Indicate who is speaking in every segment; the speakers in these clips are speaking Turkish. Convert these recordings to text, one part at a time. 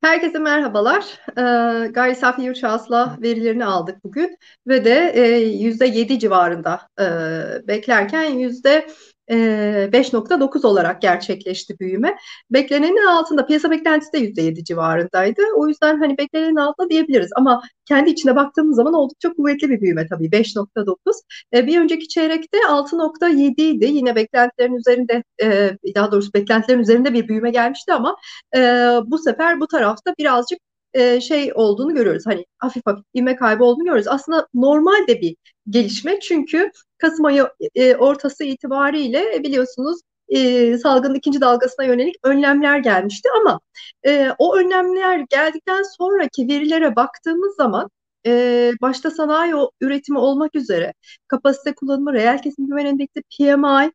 Speaker 1: Herkese merhabalar. Ee, gayri safi yurt hasıla verilerini aldık bugün ve de e, yüzde yedi civarında e, beklerken yüzde 5.9 olarak gerçekleşti büyüme. Beklenenin altında piyasa beklentisi de %7 civarındaydı. O yüzden hani beklenenin altında diyebiliriz ama kendi içine baktığımız zaman oldukça kuvvetli bir büyüme tabii 5.9. E, bir önceki çeyrekte 6.7 idi. Yine beklentilerin üzerinde daha doğrusu beklentilerin üzerinde bir büyüme gelmişti ama bu sefer bu tarafta birazcık e, şey olduğunu görüyoruz. Hani hafif hafif ivme kaybı olduğunu görüyoruz. Aslında normal de bir gelişme çünkü Kasım ayı e, ortası itibariyle e, biliyorsunuz e, salgının ikinci dalgasına yönelik önlemler gelmişti ama e, o önlemler geldikten sonraki verilere baktığımız zaman e, başta sanayi üretimi olmak üzere kapasite kullanımı, reel kesim güven endeksi, PMI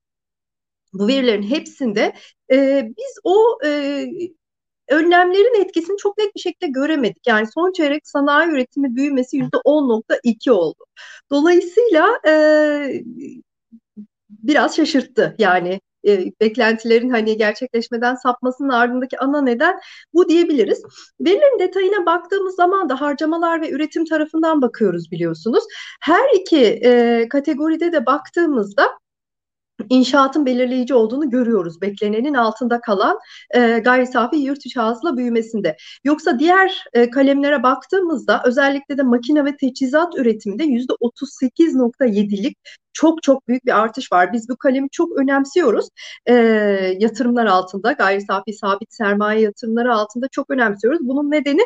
Speaker 1: bu verilerin hepsinde e, biz o e, önlemlerin etkisini çok net bir şekilde göremedik. Yani son çeyrek sanayi üretimi büyümesi yüzde 10.2 oldu. Dolayısıyla e, biraz şaşırttı. Yani e, beklentilerin hani gerçekleşmeden sapmasının ardındaki ana neden bu diyebiliriz. Verilerin detayına baktığımız zaman da harcamalar ve üretim tarafından bakıyoruz biliyorsunuz. Her iki e, kategoride de baktığımızda inşaatın belirleyici olduğunu görüyoruz. Beklenenin altında kalan e, gayri safi yurt içi hasıla büyümesinde. Yoksa diğer e, kalemlere baktığımızda özellikle de makine ve teçhizat üretiminde yüzde 38.7'lik çok çok büyük bir artış var. Biz bu kalemi çok önemsiyoruz. E, yatırımlar altında, gayri safi sabit sermaye yatırımları altında çok önemsiyoruz. Bunun nedeni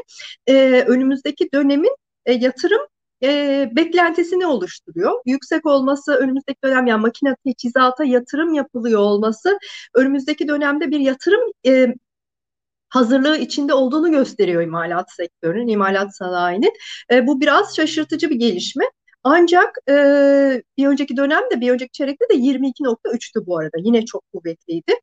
Speaker 1: e, önümüzdeki dönemin e, yatırım e, beklentisini oluşturuyor. Yüksek olması önümüzdeki dönem yani makine teçhizata yatırım yapılıyor olması önümüzdeki dönemde bir yatırım e, hazırlığı içinde olduğunu gösteriyor imalat sektörünün, imalat sanayinin. E, bu biraz şaşırtıcı bir gelişme. Ancak e, bir önceki dönemde, bir önceki çeyrekte de 22.3'tü bu arada. Yine çok kuvvetliydi.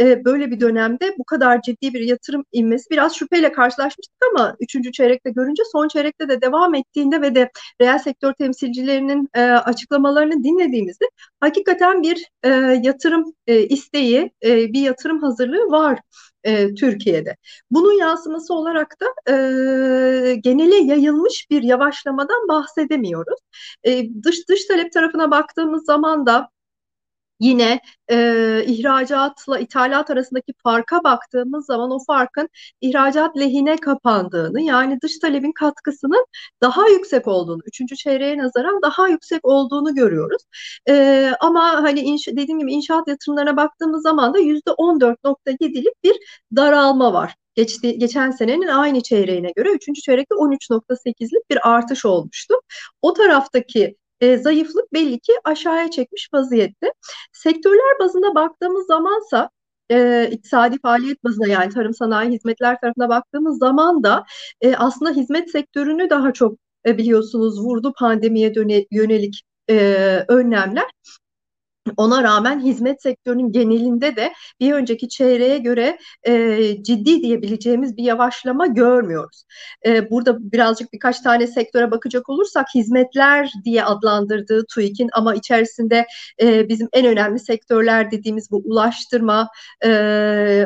Speaker 1: E, böyle bir dönemde bu kadar ciddi bir yatırım inmesi biraz şüpheyle karşılaşmıştık ama üçüncü çeyrekte görünce son çeyrekte de devam ettiğinde ve de reel sektör temsilcilerinin e, açıklamalarını dinlediğimizde hakikaten bir e, yatırım e, isteği, e, bir yatırım hazırlığı var e, Türkiye'de. Bunun yansıması olarak da e, genele yayılmış bir yavaşlamadan bahsedemiyoruz. E, dış dış talep tarafına baktığımız zaman da Yine e, ihracatla ithalat arasındaki farka baktığımız zaman o farkın ihracat lehine kapandığını yani dış talebin katkısının daha yüksek olduğunu, üçüncü çeyreğe nazaran daha yüksek olduğunu görüyoruz. E, ama hani inş, dediğim gibi inşaat yatırımlarına baktığımız zaman da yüzde 14.7'lik bir daralma var geçti, geçen senenin aynı çeyreğine göre 3. çeyrekte 13.8'lik bir artış olmuştu. O taraftaki e, zayıflık belli ki aşağıya çekmiş vaziyette. Sektörler bazında baktığımız zamansa e, iktisadi faaliyet bazında yani tarım sanayi hizmetler tarafına baktığımız zaman da e, aslında hizmet sektörünü daha çok e, biliyorsunuz vurdu pandemiye döne, yönelik e, önlemler. Ona rağmen hizmet sektörünün genelinde de bir önceki çeyreğe göre e, ciddi diyebileceğimiz bir yavaşlama görmüyoruz. E, burada birazcık birkaç tane sektöre bakacak olursak hizmetler diye adlandırdığı TÜİK'in ama içerisinde e, bizim en önemli sektörler dediğimiz bu ulaştırma, e,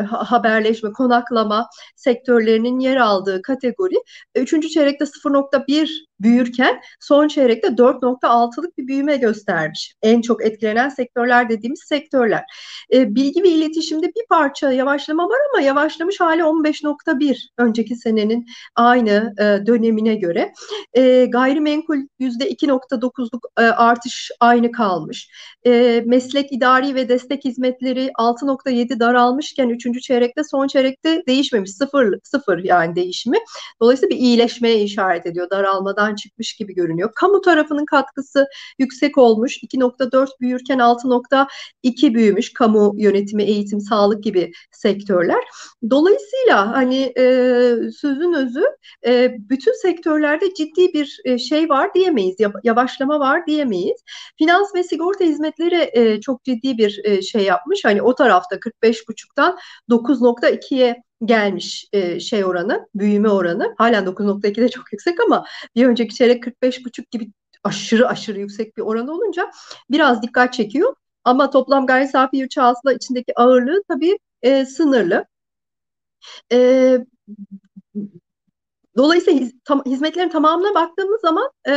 Speaker 1: haberleşme, konaklama sektörlerinin yer aldığı kategori. Üçüncü çeyrekte 0.1 büyürken son çeyrekte 4.6'lık bir büyüme göstermiş. En çok etkilenen sektörler dediğimiz sektörler. E, bilgi ve iletişimde bir parça yavaşlama var ama yavaşlamış hali 15.1 önceki senenin aynı e, dönemine göre. E, gayrimenkul %2.9'luk e, artış aynı kalmış. E, meslek idari ve destek hizmetleri 6.7 daralmışken 3. çeyrekte son çeyrekte değişmemiş. Sıfır, sıfır yani değişimi. Dolayısıyla bir iyileşmeye işaret ediyor daralmadan aradan çıkmış gibi görünüyor. Kamu tarafının katkısı yüksek olmuş. 2.4 büyürken 6.2 büyümüş. Kamu yönetimi, eğitim, sağlık gibi sektörler. Dolayısıyla hani e, sözün özü e, bütün sektörlerde ciddi bir e, şey var diyemeyiz. Yavaşlama var diyemeyiz. Finans ve sigorta hizmetleri e, çok ciddi bir e, şey yapmış. Hani o tarafta 45.5'tan 9.2'ye gelmiş e, şey oranı, büyüme oranı. Halen 9.2 de çok yüksek ama bir önceki çeyrek 45.5 gibi aşırı aşırı yüksek bir oran olunca biraz dikkat çekiyor. Ama toplam gayri safi yurt içindeki ağırlığı tabii e, sınırlı. E, dolayısıyla hizmetlerin tamamına baktığımız zaman e,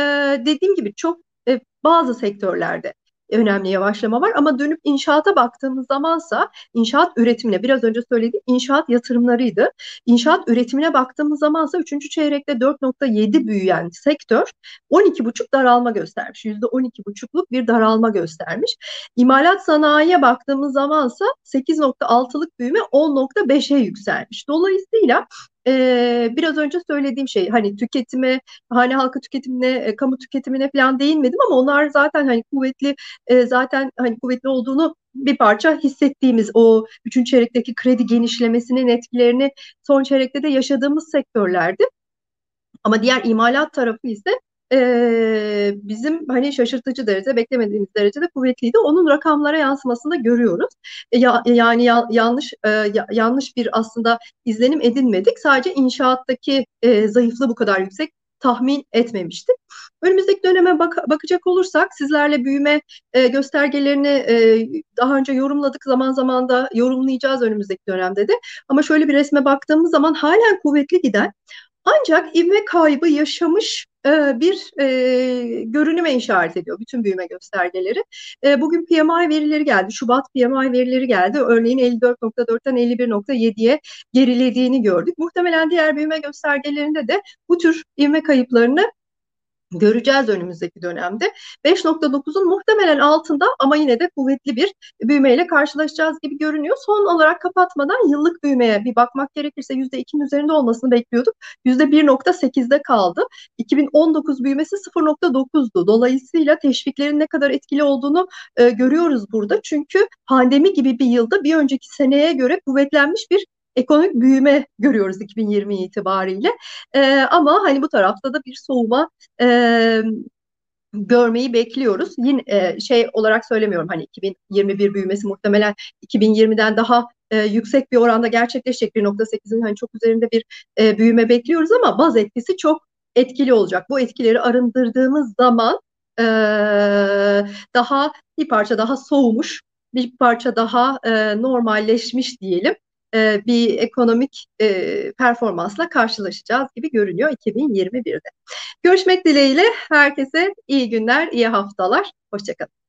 Speaker 1: dediğim gibi çok e, bazı sektörlerde önemli yavaşlama var ama dönüp inşaata baktığımız zamansa inşaat üretimine biraz önce söylediğim inşaat yatırımlarıydı. İnşaat üretimine baktığımız zamansa 3. çeyrekte 4.7 büyüyen sektör 12.5 daralma göstermiş. %12.5'luk bir daralma göstermiş. İmalat sanayiye baktığımız zamansa 8.6'lık büyüme 10.5'e yükselmiş. Dolayısıyla e, biraz önce söylediğim şey hani tüketime, hane halkı tüketimine, e, kamu tüketimine falan değinmedim ama onlar zaten hani kuvvetli e, zaten hani kuvvetli olduğunu bir parça hissettiğimiz o üçüncü çeyrekteki kredi genişlemesinin etkilerini son çeyrekte de yaşadığımız sektörlerdi. Ama diğer imalat tarafı ise e, bizim hani şaşırtıcı derecede beklemediğimiz derecede kuvvetliydi. Onun rakamlara yansımasını da görüyoruz. E, ya, yani ya, yanlış e, ya, yanlış bir aslında izlenim edinmedik. Sadece inşaattaki e, zayıflığı bu kadar yüksek tahmin etmemiştik. Önümüzdeki döneme bak bakacak olursak sizlerle büyüme e, göstergelerini e, daha önce yorumladık. Zaman zaman da yorumlayacağız önümüzdeki dönemde de. Ama şöyle bir resme baktığımız zaman halen kuvvetli giden ancak ivme kaybı yaşamış e, bir e, görünüme işaret ediyor bütün büyüme göstergeleri. E, bugün PMI verileri geldi. Şubat PMI verileri geldi. Örneğin 54.4'ten 51.7'ye gerilediğini gördük. Muhtemelen diğer büyüme göstergelerinde de bu tür ivme kayıplarını göreceğiz önümüzdeki dönemde. 5.9'un muhtemelen altında ama yine de kuvvetli bir büyümeyle karşılaşacağız gibi görünüyor. Son olarak kapatmadan yıllık büyümeye bir bakmak gerekirse %2'nin üzerinde olmasını bekliyorduk. %1.8'de kaldı. 2019 büyümesi 0.9'du. Dolayısıyla teşviklerin ne kadar etkili olduğunu e, görüyoruz burada. Çünkü pandemi gibi bir yılda bir önceki seneye göre kuvvetlenmiş bir ekonomik büyüme görüyoruz 2020 itibariyle. E, ama hani bu tarafta da bir soğuma e, görmeyi bekliyoruz. Yine e, şey olarak söylemiyorum hani 2021 büyümesi muhtemelen 2020'den daha e, yüksek bir oranda gerçekleşecek 1.8'in hani çok üzerinde bir e, büyüme bekliyoruz ama baz etkisi çok etkili olacak. Bu etkileri arındırdığımız zaman e, daha bir parça daha soğumuş, bir parça daha e, normalleşmiş diyelim bir ekonomik performansla karşılaşacağız gibi görünüyor 2021'de. Görüşmek dileğiyle herkese iyi günler, iyi haftalar. Hoşçakalın.